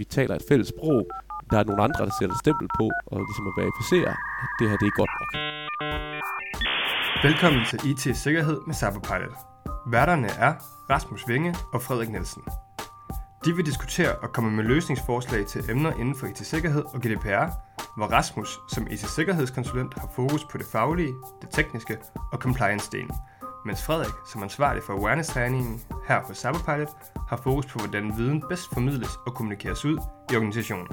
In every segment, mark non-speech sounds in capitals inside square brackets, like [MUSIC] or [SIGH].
vi taler et fælles sprog. Der er nogle andre, der sætter stempel på og ligesom at verificere, at det her det er godt nok. Velkommen til IT Sikkerhed med Cyberpilot. Værterne er Rasmus Vinge og Frederik Nielsen. De vil diskutere og komme med løsningsforslag til emner inden for IT-sikkerhed og GDPR, hvor Rasmus som IT-sikkerhedskonsulent har fokus på det faglige, det tekniske og compliance-delen, mens Frederik som ansvarlig for awareness-træningen her på Cyberpilot har fokus på, hvordan viden bedst formidles og kommunikeres ud i organisationen.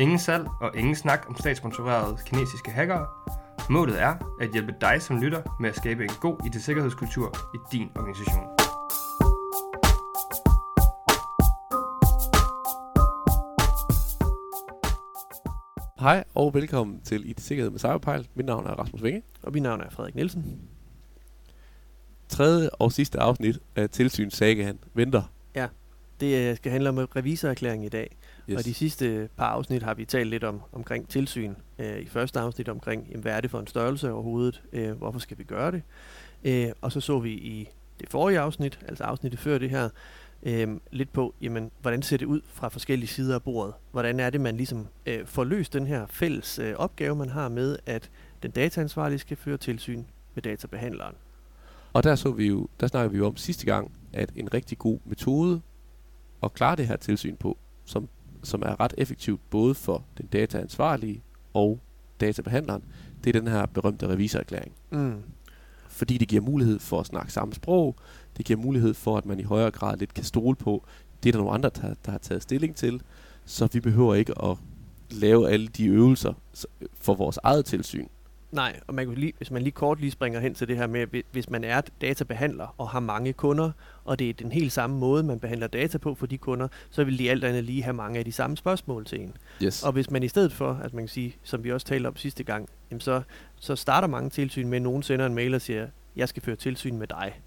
Ingen salg og ingen snak om statssponsorerede kinesiske hackere. Målet er at hjælpe dig som lytter med at skabe en god IT-sikkerhedskultur i din organisation. Hej og velkommen til IT Sikkerhed med Cyberpilot. Mit navn er Rasmus Vinge. Og mit navn er Frederik Nielsen. Tredje og sidste afsnit af Tilsynssagaen venter. Ja, det øh, skal handle om revisorerklæring i dag. Yes. Og de sidste par afsnit har vi talt lidt om omkring tilsyn. Øh, I første afsnit omkring, jamen, hvad er det for en størrelse overhovedet? Øh, hvorfor skal vi gøre det? Øh, og så så vi i det forrige afsnit, altså afsnittet før det her, øh, lidt på, jamen, hvordan ser det ud fra forskellige sider af bordet? Hvordan er det, man ligesom øh, får løst den her fælles øh, opgave, man har med, at den dataansvarlige skal føre tilsyn med databehandleren? Og der så vi jo, der snakker vi jo om sidste gang, at en rigtig god metode at klare det her tilsyn på, som, som er ret effektivt både for den dataansvarlige og databehandleren, det er den her berømte revisorerklæring. Mm. Fordi det giver mulighed for at snakke samme sprog, det giver mulighed for, at man i højere grad lidt kan stole på, det er der nogle andre, der, der har taget stilling til, så vi behøver ikke at lave alle de øvelser for vores eget tilsyn. Nej, og man kan lige, hvis man lige kort lige springer hen til det her med, hvis man er databehandler og har mange kunder, og det er den helt samme måde, man behandler data på for de kunder, så vil de alt andet lige have mange af de samme spørgsmål til en. Yes. Og hvis man i stedet for, at man kan sige, som vi også talte om sidste gang, jamen så, så starter mange tilsyn med, at nogen sender en mail og siger, jeg skal føre tilsyn med dig.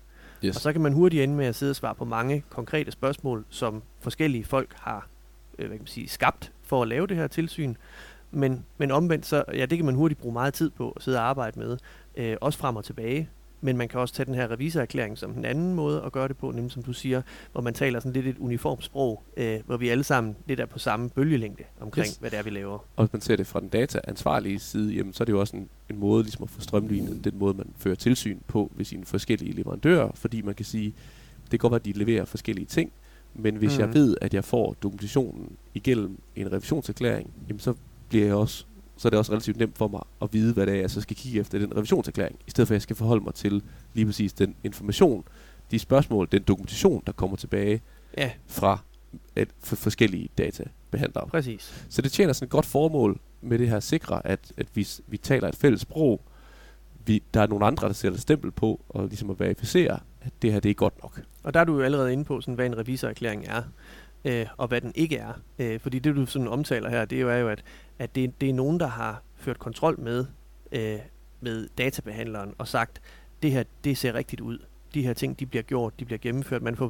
Yes. Og så kan man hurtigt ende med at sidde og svare på mange konkrete spørgsmål, som forskellige folk har øh, hvad kan man sige, skabt for at lave det her tilsyn. Men, men omvendt, så, ja, det kan man hurtigt bruge meget tid på at sidde og arbejde med, øh, også frem og tilbage. Men man kan også tage den her revisorerklæring som en anden måde at gøre det på, nemlig som du siger, hvor man taler sådan lidt et uniformt sprog, øh, hvor vi alle sammen lidt er på samme bølgelængde omkring, yes. hvad det er, vi laver. Og hvis man ser det fra den dataansvarlige side, jamen, så er det jo også en, en måde ligesom at få strømlignet den måde, man fører tilsyn på ved sine forskellige leverandører, fordi man kan sige, det kan godt være, at de leverer forskellige ting, men hvis mm. jeg ved, at jeg får dokumentationen igennem en revisionserklæring, jamen så bliver jeg også så er det også relativt nemt for mig at vide, hvad det er, jeg så skal kigge efter den revisionserklæring, i stedet for at jeg skal forholde mig til lige præcis den information, de spørgsmål, den dokumentation, der kommer tilbage ja. fra et, for forskellige databehandlere. Præcis. Så det tjener sådan et godt formål med det her at sikre, at, at vi, vi taler et fælles sprog, vi, der er nogle andre, der sætter stempel på, og ligesom at verificere, at det her det er godt nok. Og der er du jo allerede inde på, sådan, hvad en revisorerklæring er øh, og hvad den ikke er. Øh, fordi det, du sådan omtaler her, det er jo, er jo at, at det, det er nogen, der har ført kontrol med, øh, med databehandleren og sagt, det her, det ser rigtigt ud. De her ting, de bliver gjort, de bliver gennemført. Man får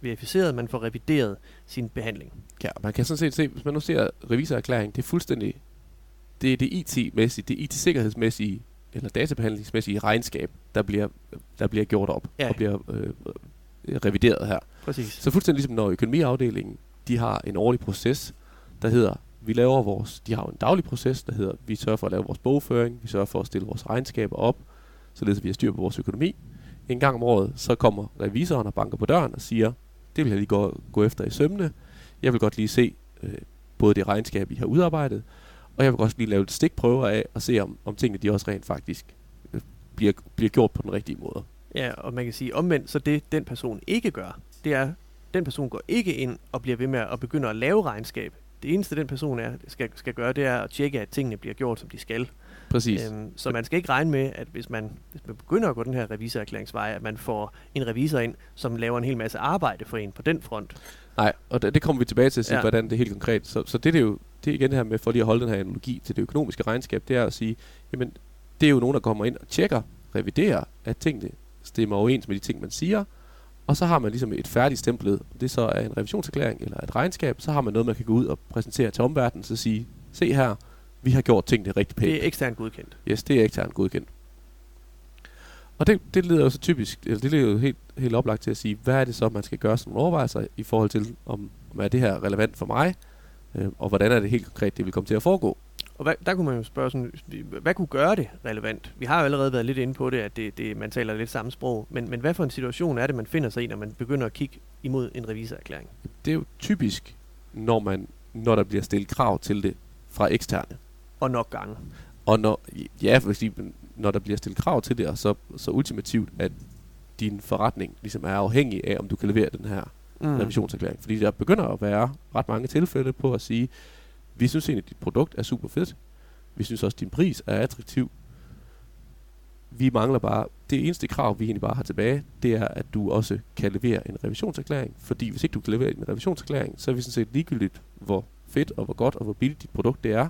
verificeret, man får revideret sin behandling. Ja, man kan sådan set se, hvis man nu ser revisorerklæring, det er fuldstændig, det er det IT-mæssige, det IT-sikkerhedsmæssige, eller databehandlingsmæssige regnskab, der bliver, der bliver gjort op ja. og bliver øh, revideret her. Præcis. Så fuldstændig ligesom når økonomiafdelingen, de har en årlig proces, der hedder, vi laver vores, de har en daglig proces, der hedder, vi sørger for at lave vores bogføring, vi sørger for at stille vores regnskaber op, således at vi har styr på vores økonomi. En gang om året, så kommer revisoren og banker på døren og siger, det vil jeg lige gå, gå efter i sømne. Jeg vil godt lige se øh, både det regnskab, I har udarbejdet, og jeg vil også lige lave et stikprøver af og se, om, om tingene de også rent faktisk øh, bliver, bliver gjort på den rigtige måde. Ja, og man kan sige omvendt, så det den person ikke gør, det er, den person går ikke ind og bliver ved med at begynde at lave regnskab. Det eneste, den person er, skal, skal gøre, det er at tjekke, at tingene bliver gjort, som de skal. Præcis. Øhm, så man skal ikke regne med, at hvis man, hvis man begynder at gå den her revisorerklæringsvej, at man får en revisor ind, som laver en hel masse arbejde for en på den front. Nej, og det, det kommer vi tilbage til at sige, ja. hvordan det er helt konkret. Så, så det, det er jo det er igen det her med, for lige at holde den her analogi til det økonomiske regnskab, det er at sige, jamen, det er jo nogen, der kommer ind og tjekker, reviderer, at tingene stemmer overens med de ting, man siger, og så har man ligesom et færdigt stemplet, det så er en revisionserklæring eller et regnskab, så har man noget, man kan gå ud og præsentere til omverdenen, så sige, se her, vi har gjort tingene rigtig pænt. Det er eksternt godkendt. Yes, det er eksternt godkendt. Og det, det leder jo så typisk, eller det leder jo helt, helt oplagt til at sige, hvad er det så, man skal gøre som overvejelser i forhold til, om, om er det her relevant for mig? Øh, og hvordan er det helt konkret, det vil komme til at foregå? Og hvad, der kunne man jo spørge sådan, hvad kunne gøre det relevant? Vi har jo allerede været lidt inde på det, at det, det, man taler lidt samme sprog. Men, men hvad for en situation er det, man finder sig i, når man begynder at kigge imod en revisorerklæring? Det er jo typisk, når, man, når der bliver stillet krav til det fra eksterne. Og nok gange. Og når, ja, for eksempel, når der bliver stillet krav til det, og så, så ultimativt, at din forretning ligesom er afhængig af, om du kan levere den her mm. revisionserklæring. Fordi der begynder at være ret mange tilfælde på at sige, vi synes egentlig, at dit produkt er super fedt. Vi synes også, at din pris er attraktiv. Vi mangler bare, det eneste krav, vi egentlig bare har tilbage, det er, at du også kan levere en revisionserklæring. Fordi hvis ikke du kan levere en revisionserklæring, så er vi sådan set ligegyldigt, hvor fedt og hvor godt og hvor billigt dit produkt det er.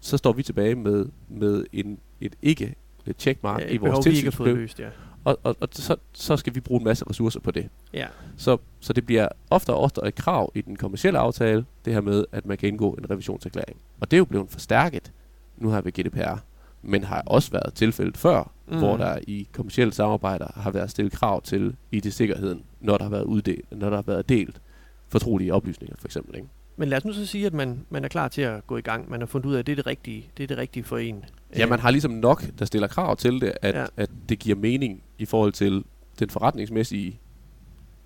Så står vi tilbage med, med en, et ikke et checkmark ja, i vores tilsynsbrev. Ja og, og, og så, så skal vi bruge en masse ressourcer på det. Ja. Så, så det bliver ofte og ofte et krav i den kommercielle aftale, det her med, at man kan indgå en revisionserklæring. Og det er jo blevet forstærket nu her ved GDPR, men har også været tilfældet før, mm. hvor der i kommersielle samarbejder har været stillet krav til IT-sikkerheden, når der har været, uddelt, når der har været delt fortrolige oplysninger, for eksempel. Ikke? Men lad os nu så sige, at man, man er klar til at gå i gang. Man har fundet ud af, at det er det rigtige, det er det rigtige for en. Ja, man har ligesom nok, der stiller krav til det, at, ja. at det giver mening i forhold til den forretningsmæssige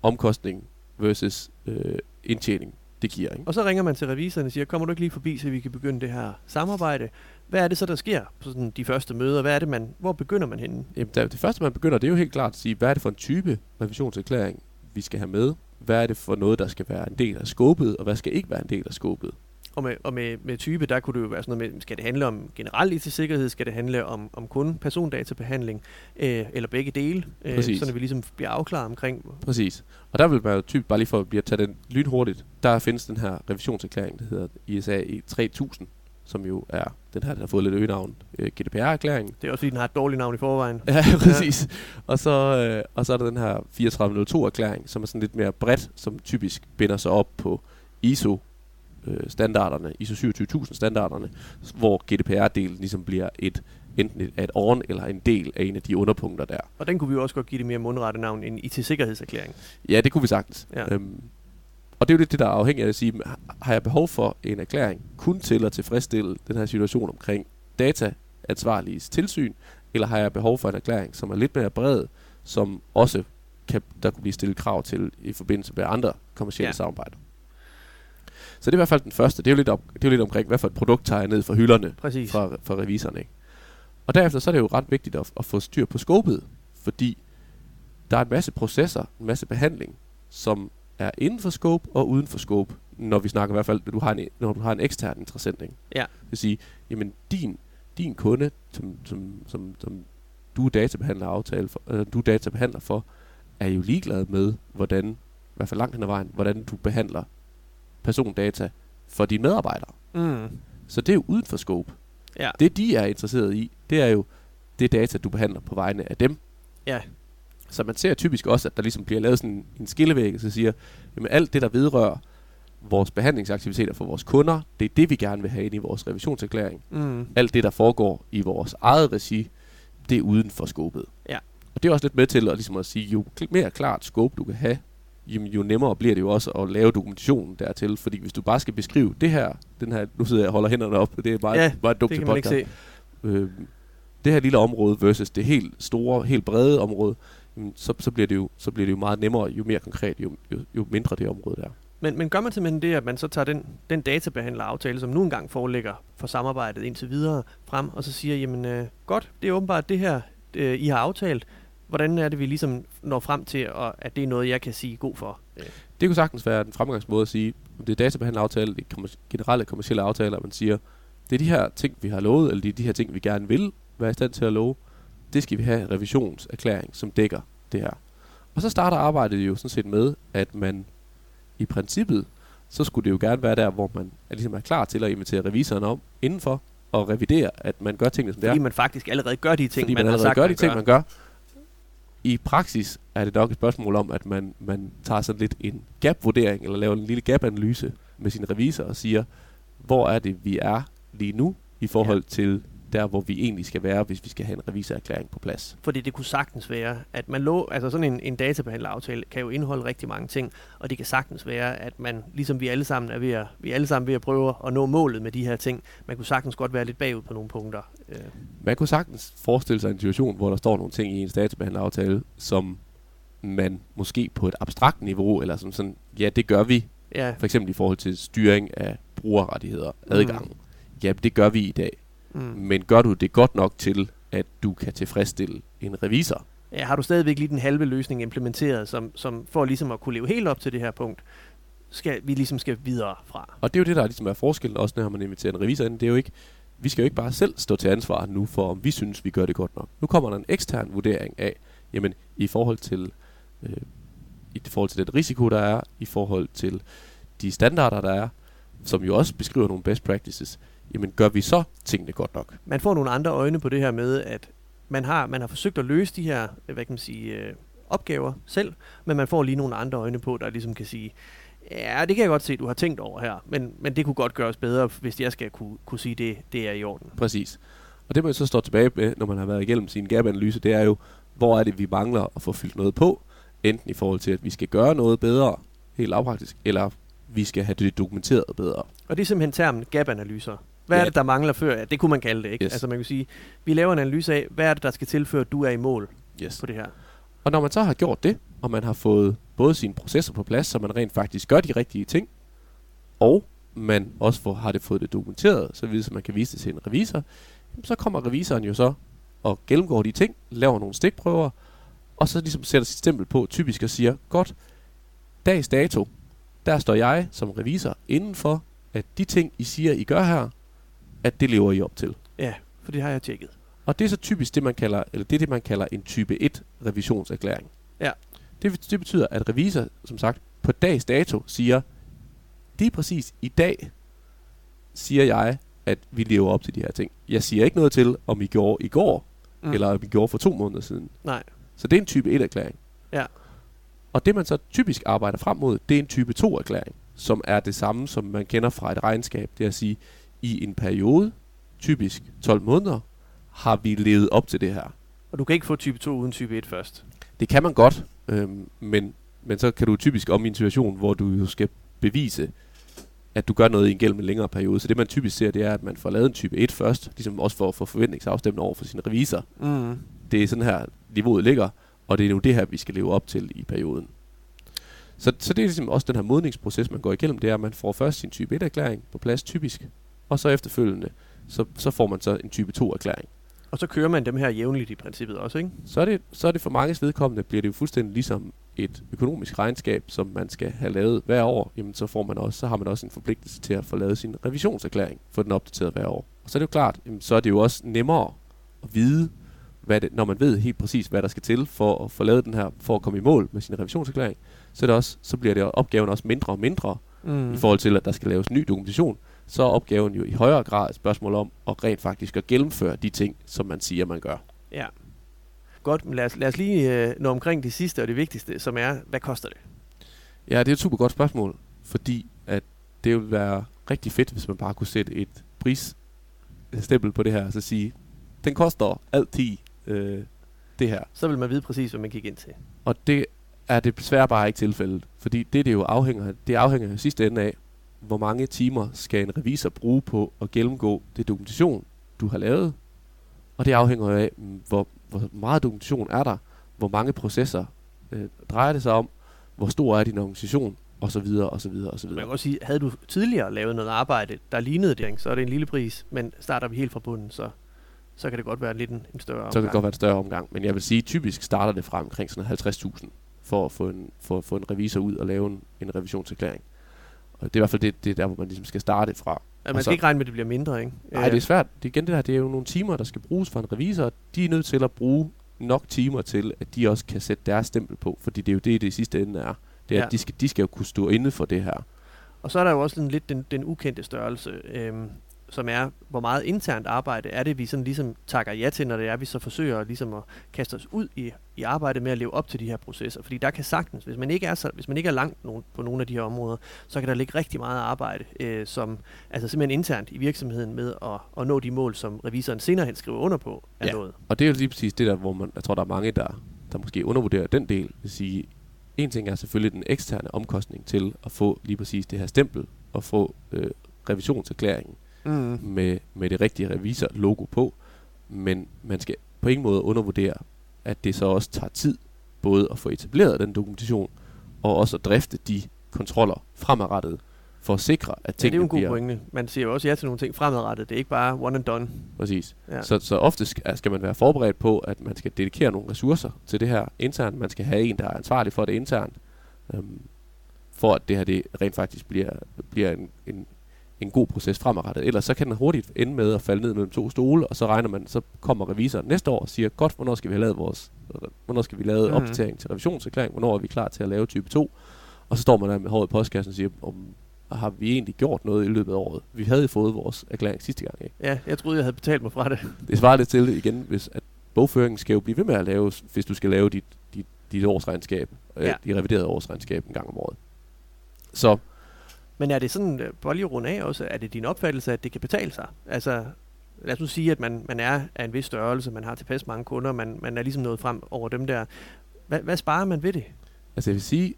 omkostning versus øh, indtjening, det giver. Ikke? Og så ringer man til revisoren og siger, kommer du ikke lige forbi, så vi kan begynde det her samarbejde? Hvad er det så, der sker på sådan de første møder? Hvad er det, man, hvor begynder man henne? Jamen, det første, man begynder, det er jo helt klart at sige, hvad er det for en type revisionserklæring, vi skal have med? Hvad er det for noget, der skal være en del af skåbet, og hvad skal ikke være en del af skåbet? Og med, og med, med type, der kunne det jo være sådan noget med, skal det handle om generelt IT-sikkerhed, skal det handle om, om kun persondatabehandling, øh, eller begge dele, øh, så vi ligesom bliver afklaret omkring. Præcis. Og der vil man jo typisk, bare lige for at blive tage den lynhurtigt, der findes den her revisionserklæring, der hedder ISA 3000, som jo er den her, der har fået lidt øgenavn, øh, GDPR-erklæringen. Det er også fordi, den har et dårligt navn i forvejen. [LAUGHS] ja, præcis. Ja. Og, så, øh, og så er der den her 3402-erklæring, som er sådan lidt mere bredt, som typisk binder sig op på ISO standarderne, ISO 27000 standarderne, hvor GDPR-delen ligesom bliver et enten et add-on eller en del af en af de underpunkter der. Og den kunne vi jo også godt give det mere mundrette navn, en IT-sikkerhedserklæring. Ja, det kunne vi sagtens. Ja. Øhm, og det er jo lidt det, der er afhængigt af at sige, har jeg behov for en erklæring kun til at tilfredsstille den her situation omkring dataansvarliges tilsyn, eller har jeg behov for en erklæring, som er lidt mere bred, som også kan, der kunne blive stillet krav til i forbindelse med andre kommersielle ja. samarbejder. Så det er i hvert fald den første. Det er jo lidt, om, det er jo lidt omkring, hvad for et produkt tager jeg ned fra hylderne Præcis. fra, fra revisorerne. Ikke? Og derefter så er det jo ret vigtigt at, at få styr på skåbet, fordi der er en masse processer, en masse behandling, som er inden for scope og uden for scope, når vi snakker i hvert fald, når du har en, når du har en ekstern interessent. Ikke? Ja. Det vil sige, jamen din, din kunde, som, som, som, som du er databehandler aftale for, øh, du er databehandler for, er jo ligeglad med, hvordan, i hvert fald langt hen ad vejen, hvordan du behandler persondata for dine medarbejdere. Mm. Så det er jo uden for scope. Ja. Det de er interesseret i, det er jo det data, du behandler på vegne af dem. Ja. Så man ser typisk også, at der ligesom bliver lavet sådan en skillevæg, så siger, jamen alt det, der vedrører vores behandlingsaktiviteter for vores kunder, det er det, vi gerne vil have ind i vores revisionserklæring. Mm. Alt det, der foregår i vores eget regi, det er uden for skåbet. Ja. Og det er også lidt med til at, ligesom at sige, jo mere klart scope du kan have, jo, jo nemmere bliver det jo også at lave dokumentationen dertil. Fordi hvis du bare skal beskrive det her, den her, nu sidder jeg og holder hænderne op, det er bare, ja, bare dumt det til podcast. Ikke se. Øh, det her lille område versus det helt store, helt brede område, så, så, bliver det jo, så bliver det jo meget nemmere, jo mere konkret, jo, jo, jo mindre det område der. Men, men gør man simpelthen det, at man så tager den, den databehandleraftale, som nu engang foreligger for samarbejdet indtil videre frem, og så siger, jamen øh, godt, det er åbenbart det her, øh, I har aftalt, hvordan er det, vi ligesom når frem til, at, at det er noget, jeg kan sige god for? Det kunne sagtens være den fremgangsmåde at sige, om det er databehandleraftale, det er generelle kommersielle aftaler, man siger, det er de her ting, vi har lovet, eller det er de her ting, vi gerne vil være i stand til at love. Det skal vi have en revisionserklæring, som dækker det her. Og så starter arbejdet jo sådan set med, at man i princippet, så skulle det jo gerne være der, hvor man er, ligesom er klar til at invitere revisoren om indenfor, og revidere, at man gør tingene, som det er. Fordi man faktisk allerede gør de ting, Fordi man, man allerede sagt, gør de ting, man gør i praksis er det nok et spørgsmål om, at man, man tager sådan lidt en gap-vurdering, eller laver en lille gap-analyse med sin revisor og siger, hvor er det, vi er lige nu i forhold ja. til der, hvor vi egentlig skal være, hvis vi skal have en revisorerklæring på plads. Fordi det kunne sagtens være, at man lå, altså sådan en, en databehandleraftale kan jo indeholde rigtig mange ting, og det kan sagtens være, at man, ligesom vi alle sammen er ved at, vi er alle sammen ved at prøve at nå målet med de her ting, man kunne sagtens godt være lidt bagud på nogle punkter. Øh. Man kunne sagtens forestille sig en situation, hvor der står nogle ting i en databehandleraftale, som man måske på et abstrakt niveau, eller som sådan, ja, det gør vi, ja. for eksempel i forhold til styring af brugerrettigheder, adgang. Mm. Ja, det gør vi i dag. Mm. Men gør du det godt nok til, at du kan tilfredsstille en revisor? Ja, har du stadigvæk lige den halve løsning implementeret, som, som for ligesom at kunne leve helt op til det her punkt, skal vi ligesom skal videre fra. Og det er jo det, der ligesom er forskellen, også når man inviterer en revisor ind. Det er jo ikke, vi skal jo ikke bare selv stå til ansvar nu for, om vi synes, vi gør det godt nok. Nu kommer der en ekstern vurdering af, jamen i forhold til, øh, i forhold til den risiko, der er, i forhold til de standarder, der er, som jo også beskriver nogle best practices, jamen gør vi så tingene godt nok? Man får nogle andre øjne på det her med, at man har, man har forsøgt at løse de her, hvad kan man sige, øh, opgaver selv, men man får lige nogle andre øjne på, der ligesom kan sige, ja, det kan jeg godt se, du har tænkt over her, men, men det kunne godt gøres bedre, hvis jeg skal kunne, kunne sige, det, det er i orden. Præcis. Og det man så står tilbage med, når man har været igennem sin gap-analyse, det er jo, hvor er det, vi mangler at få fyldt noget på, enten i forhold til, at vi skal gøre noget bedre, helt lavpraktisk, eller vi skal have det dokumenteret bedre. Og det er simpelthen termen gap-analyser. Hvad ja. er det, der mangler før? Ja, det kunne man kalde det, ikke? Yes. Altså man kan sige, vi laver en analyse af, hvad er det, der skal til, før du er i mål yes. på det her. Og når man så har gjort det, og man har fået både sine processer på plads, så man rent faktisk gør de rigtige ting, og man også får, har det fået det dokumenteret, så så man kan vise det til en revisor, så kommer revisoren jo så og gennemgår de ting, laver nogle stikprøver, og så ligesom sætter sit stempel på typisk og siger, godt, dags dato, der står jeg som revisor indenfor, at de ting, I siger, I gør her, at det lever I op til. Ja, for det har jeg tjekket. Og det er så typisk det, man kalder, eller det det, man kalder en type 1 revisionserklæring. Ja. Det, det betyder, at revisor, som sagt, på dags dato siger, det er præcis i dag, siger jeg, at vi lever op til de her ting. Jeg siger ikke noget til, om I gjorde i går, mm. eller om I gjorde for to måneder siden. Nej. Så det er en type 1-erklæring. Ja. Og det man så typisk arbejder frem mod, det er en type 2-erklæring, som er det samme, som man kender fra et regnskab. Det er at sige, i en periode, typisk 12 måneder, har vi levet op til det her. Og du kan ikke få type 2 uden type 1 først? Det kan man godt, øhm, men, men så kan du typisk om i en situation, hvor du jo skal bevise, at du gør noget i en en længere periode. Så det man typisk ser, det er, at man får lavet en type 1 først, ligesom også for at få forventningsafstemning over for sin revisor. Mm. Det er sådan her, niveauet ligger, og det er nu det her, vi skal leve op til i perioden. Så, så det er ligesom også den her modningsproces, man går igennem, det er, at man får først sin type 1-erklæring på plads typisk, og så efterfølgende, så, så får man så en type 2-erklæring. Og så kører man dem her jævnligt i princippet også, ikke? Så er det, så er det for mange vedkommende, bliver det jo fuldstændig ligesom et økonomisk regnskab, som man skal have lavet hver år, jamen så, får man også, så har man også en forpligtelse til at få lavet sin revisionserklæring, for den opdateret hver år. Og så er det jo klart, jamen, så er det jo også nemmere at vide, hvad det, når man ved helt præcis, hvad der skal til for at få lavet den her, for at komme i mål med sin revisionserklæring, så, er det også, så bliver det opgaven også mindre og mindre, mm. i forhold til, at der skal laves ny dokumentation, så er opgaven jo i højere grad et spørgsmål om at rent faktisk at gennemføre de ting, som man siger, man gør. Ja. Godt, men lad os, lad os lige øh, nå omkring det sidste og det vigtigste, som er, hvad koster det? Ja, det er et super godt spørgsmål, fordi at det ville være rigtig fedt, hvis man bare kunne sætte et prisstempel på det her, og så sige, den koster altid øh, det her. Så vil man vide præcis, hvad man gik ind til. Og det er det desværre bare ikke tilfældet, fordi det, det jo afhænger, det afhænger jo sidste ende af, hvor mange timer skal en revisor bruge på at gennemgå det dokumentation, du har lavet. Og det afhænger jo af, mm, hvor, hvor meget dokumentation er der, hvor mange processer øh, drejer det sig om, hvor stor er din organisation, og så videre, og så videre, og så videre. Man kan også sige, havde du tidligere lavet noget arbejde, der lignede det, så er det en lille pris, men starter vi helt fra bunden, så, så kan det godt være lidt en, en større omgang. Så kan det godt være en større omgang, men jeg vil sige, typisk starter det fra omkring sådan 50.000 for at få en, for få en revisor ud og lave en, en revisionserklæring. Og det er i hvert fald det, det er der, hvor man ligesom skal starte fra. Ja, man skal så, ikke regne med, at det bliver mindre, ikke? Nej, det er svært. Det er igen det her, det er jo nogle timer, der skal bruges for en revisor. De er nødt til at bruge nok timer til, at de også kan sætte deres stempel på, fordi det er jo det, det i sidste ende er. Det er, ja. at de skal, de skal jo kunne stå inde for det her. Og så er der jo også lidt den, den ukendte størrelse. Øhm, som er, hvor meget internt arbejde er det, vi sådan ligesom takker ja til, når det er, vi så forsøger ligesom at kaste os ud i, i arbejdet med at leve op til de her processer. Fordi der kan sagtens, hvis man ikke er, så, hvis man ikke er langt nogen, på nogle af de her områder, så kan der ligge rigtig meget arbejde, øh, som altså simpelthen internt i virksomheden med at, at nå de mål, som revisoren senere hen skriver under på, er ja. nået. og det er jo lige præcis det der, hvor man, jeg tror, der er mange, der, der måske undervurderer den del. Vil sige, en ting er selvfølgelig den eksterne omkostning til at få lige præcis det her stempel og få øh, revisionserklæringen mm. med, med det rigtige revisor-logo på. Men man skal på ingen måde undervurdere, at det så også tager tid både at få etableret den dokumentation og også at drifte de kontroller fremadrettet for at sikre, at tingene ja, det er jo en god bliver... pointe. Man siger jo også ja til nogle ting fremadrettet. Det er ikke bare one and done. Præcis. Ja. Så, så ofte skal, skal man være forberedt på, at man skal dedikere nogle ressourcer til det her internt. Man skal have en, der er ansvarlig for det internt, øhm, for at det her det rent faktisk bliver, bliver en, en, en god proces fremadrettet. Ellers så kan den hurtigt ende med at falde ned mellem to stole, og så regner man, så kommer revisoren næste år og siger, godt, hvornår skal vi have lavet vores, hvornår skal vi lave mm. opdatering til revisionserklæring, hvornår er vi klar til at lave type 2, og så står man der med håret i postkassen og siger, om har vi egentlig gjort noget i løbet af året? Vi havde fået vores erklæring sidste gang, ikke? Ja, jeg troede, jeg havde betalt mig fra det. [LAUGHS] Det svarer lidt til det igen, hvis at bogføringen skal jo blive ved med at lave, hvis du skal lave dit, dit, dit årsregnskab, øh, ja. øh, dit reviderede årsregnskab en gang om året. Så men er det sådan, øh, bare lige runde af også, er det din opfattelse, at det kan betale sig? Altså, lad os nu sige, at man, man er af en vis størrelse, man har tilpas mange kunder, man, man er ligesom nået frem over dem der. Hvad, hvad sparer man ved det? Altså jeg vil sige,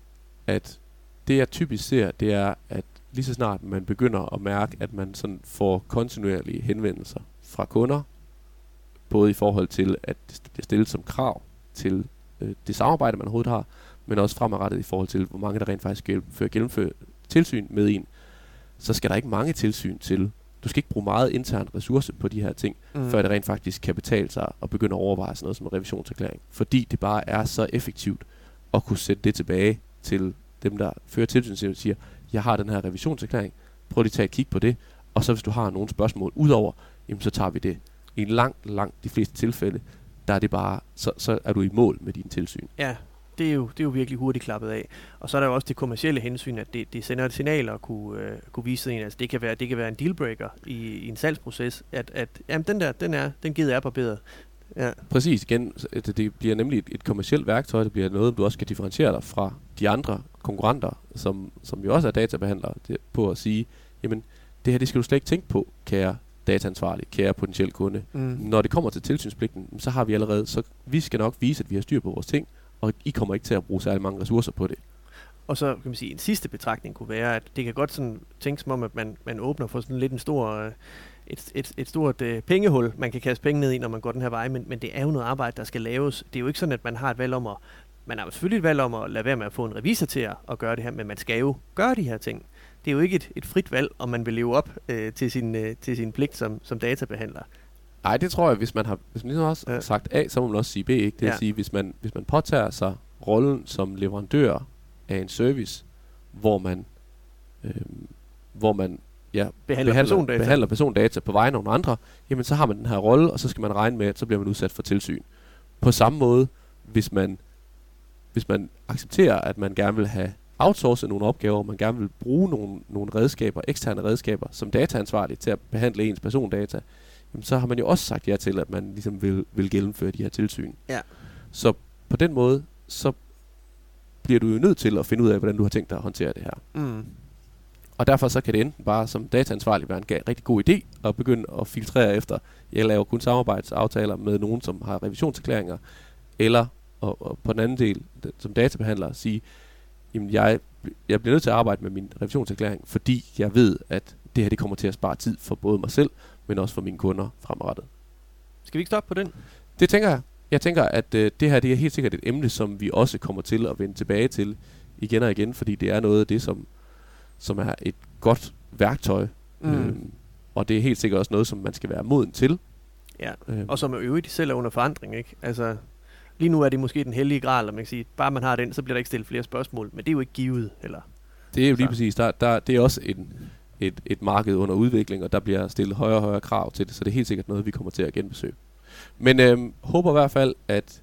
at det jeg typisk ser, det er, at lige så snart man begynder at mærke, at man sådan får kontinuerlige henvendelser fra kunder, både i forhold til, at det bliver stillet som krav til øh, det samarbejde, man overhovedet har, men også fremadrettet i forhold til, hvor mange der rent faktisk gennemfører, gennemfører tilsyn med en, så skal der ikke mange tilsyn til. Du skal ikke bruge meget intern ressource på de her ting, mm. før det rent faktisk kan betale sig at begynde at overveje sådan noget som en revisionserklæring. Fordi det bare er så effektivt at kunne sætte det tilbage til dem, der fører tilsyn, og siger, jeg har den her revisionserklæring, prøv lige at tage et kig på det, og så hvis du har nogle spørgsmål udover, jamen så tager vi det. I langt, langt de fleste tilfælde, der er det bare, så, så er du i mål med din tilsyn. Ja, det er, jo, det er jo virkelig hurtigt klappet af. Og så er der jo også det kommercielle hensyn, at det, det sender et signal at kunne, øh, kunne vise en. Altså det kan være, det kan være en dealbreaker i, i en salgsproces, at, at jamen, den der, den er, den gider er barberet. Ja. Præcis, igen, det, det bliver nemlig et, et kommersielt værktøj, det bliver noget, du også kan differentiere dig fra de andre konkurrenter, som, som jo også er databehandlere, det, på at sige, jamen, det her, det skal du slet ikke tænke på, kære dataansvarlig, kære potentiel kunde. Mm. Når det kommer til tilsynspligten, så har vi allerede, så vi skal nok vise, at vi har styr på vores ting, og I kommer ikke til at bruge særlig mange ressourcer på det. Og så kan man sige, en sidste betragtning kunne være, at det kan godt sådan tænkes som om, at man, man åbner for sådan lidt en stor, øh, et, et, et stort øh, pengehul, man kan kaste penge ned i, når man går den her vej, men, men det er jo noget arbejde, der skal laves. Det er jo ikke sådan, at man har et valg om at, man har selvfølgelig et valg om at lade være med at få en revisor til at, at gøre det her, men man skal jo gøre de her ting. Det er jo ikke et, et frit valg, om man vil leve op øh, til, sin, øh, til sin pligt som, som databehandler. Nej, det tror jeg, hvis man har hvis man ligesom også ja. sagt A, så må man også sige B. Ikke? Det vil ja. sige, hvis man, hvis man påtager sig rollen som leverandør af en service, hvor man, øh, hvor man ja, behandler, behandler, persondata. behandler persondata på vegne af nogle andre, jamen så har man den her rolle, og så skal man regne med, at så bliver man udsat for tilsyn. På samme måde, hvis man, hvis man accepterer, at man gerne vil have outsourcet nogle opgaver, man gerne vil bruge nogle, nogle redskaber, eksterne redskaber, som dataansvarlig til at behandle ens persondata, jamen så har man jo også sagt ja til, at man ligesom vil, vil gennemføre de her tilsyn. Ja. Så på den måde, så bliver du jo nødt til at finde ud af, hvordan du har tænkt dig at håndtere det her. Mm. Og derfor så kan det enten bare som dataansvarlig være en rigtig god idé at begynde at filtrere efter, jeg laver kun samarbejdsaftaler med nogen, som har revisionserklæringer, eller og, og på den anden del, som databehandler, sige, jamen jeg, jeg bliver nødt til at arbejde med min revisionserklæring, fordi jeg ved, at det her det kommer til at spare tid for både mig selv, men også for mine kunder fremadrettet. Skal vi ikke stoppe på den? Det tænker jeg. Jeg tænker, at øh, det her det er helt sikkert et emne, som vi også kommer til at vende tilbage til igen og igen, fordi det er noget af det, som, som er et godt værktøj. Mm. Øhm, og det er helt sikkert også noget, som man skal være moden til. Ja, øhm. og som er øvrigt selv er under forandring. Ikke? Altså, lige nu er det måske den hellige gral, og man kan sige, bare man har den, så bliver der ikke stillet flere spørgsmål, men det er jo ikke givet. Eller? Det er jo lige så. præcis. Der, der, det er også en, et, et marked under udvikling, og der bliver stillet højere og højere krav til det, så det er helt sikkert noget, vi kommer til at genbesøge. Men øhm, håber i hvert fald, at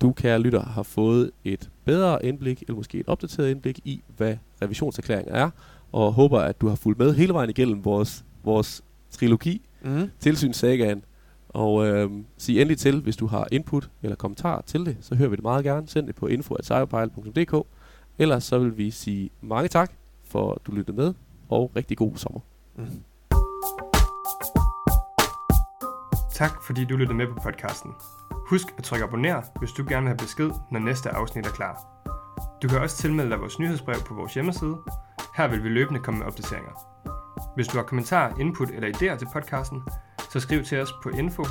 du, kære lytter, har fået et bedre indblik, eller måske et opdateret indblik i, hvad revisionserklæringer er, og håber, at du har fulgt med hele vejen igennem vores, vores trilogi, mm. tilsynssagaen, og øh, sig endelig til, hvis du har input eller kommentar til det, så hører vi det meget gerne. Send det på info.cyberpilot.dk Ellers så vil vi sige mange tak for, at du lyttede med, og rigtig god sommer. Mm. Tak fordi du lyttede med på podcasten. Husk at trykke abonner, hvis du gerne vil have besked, når næste afsnit er klar. Du kan også tilmelde dig vores nyhedsbrev på vores hjemmeside. Her vil vi løbende komme med opdateringer. Hvis du har kommentarer, input eller idéer til podcasten, så skriv til os på info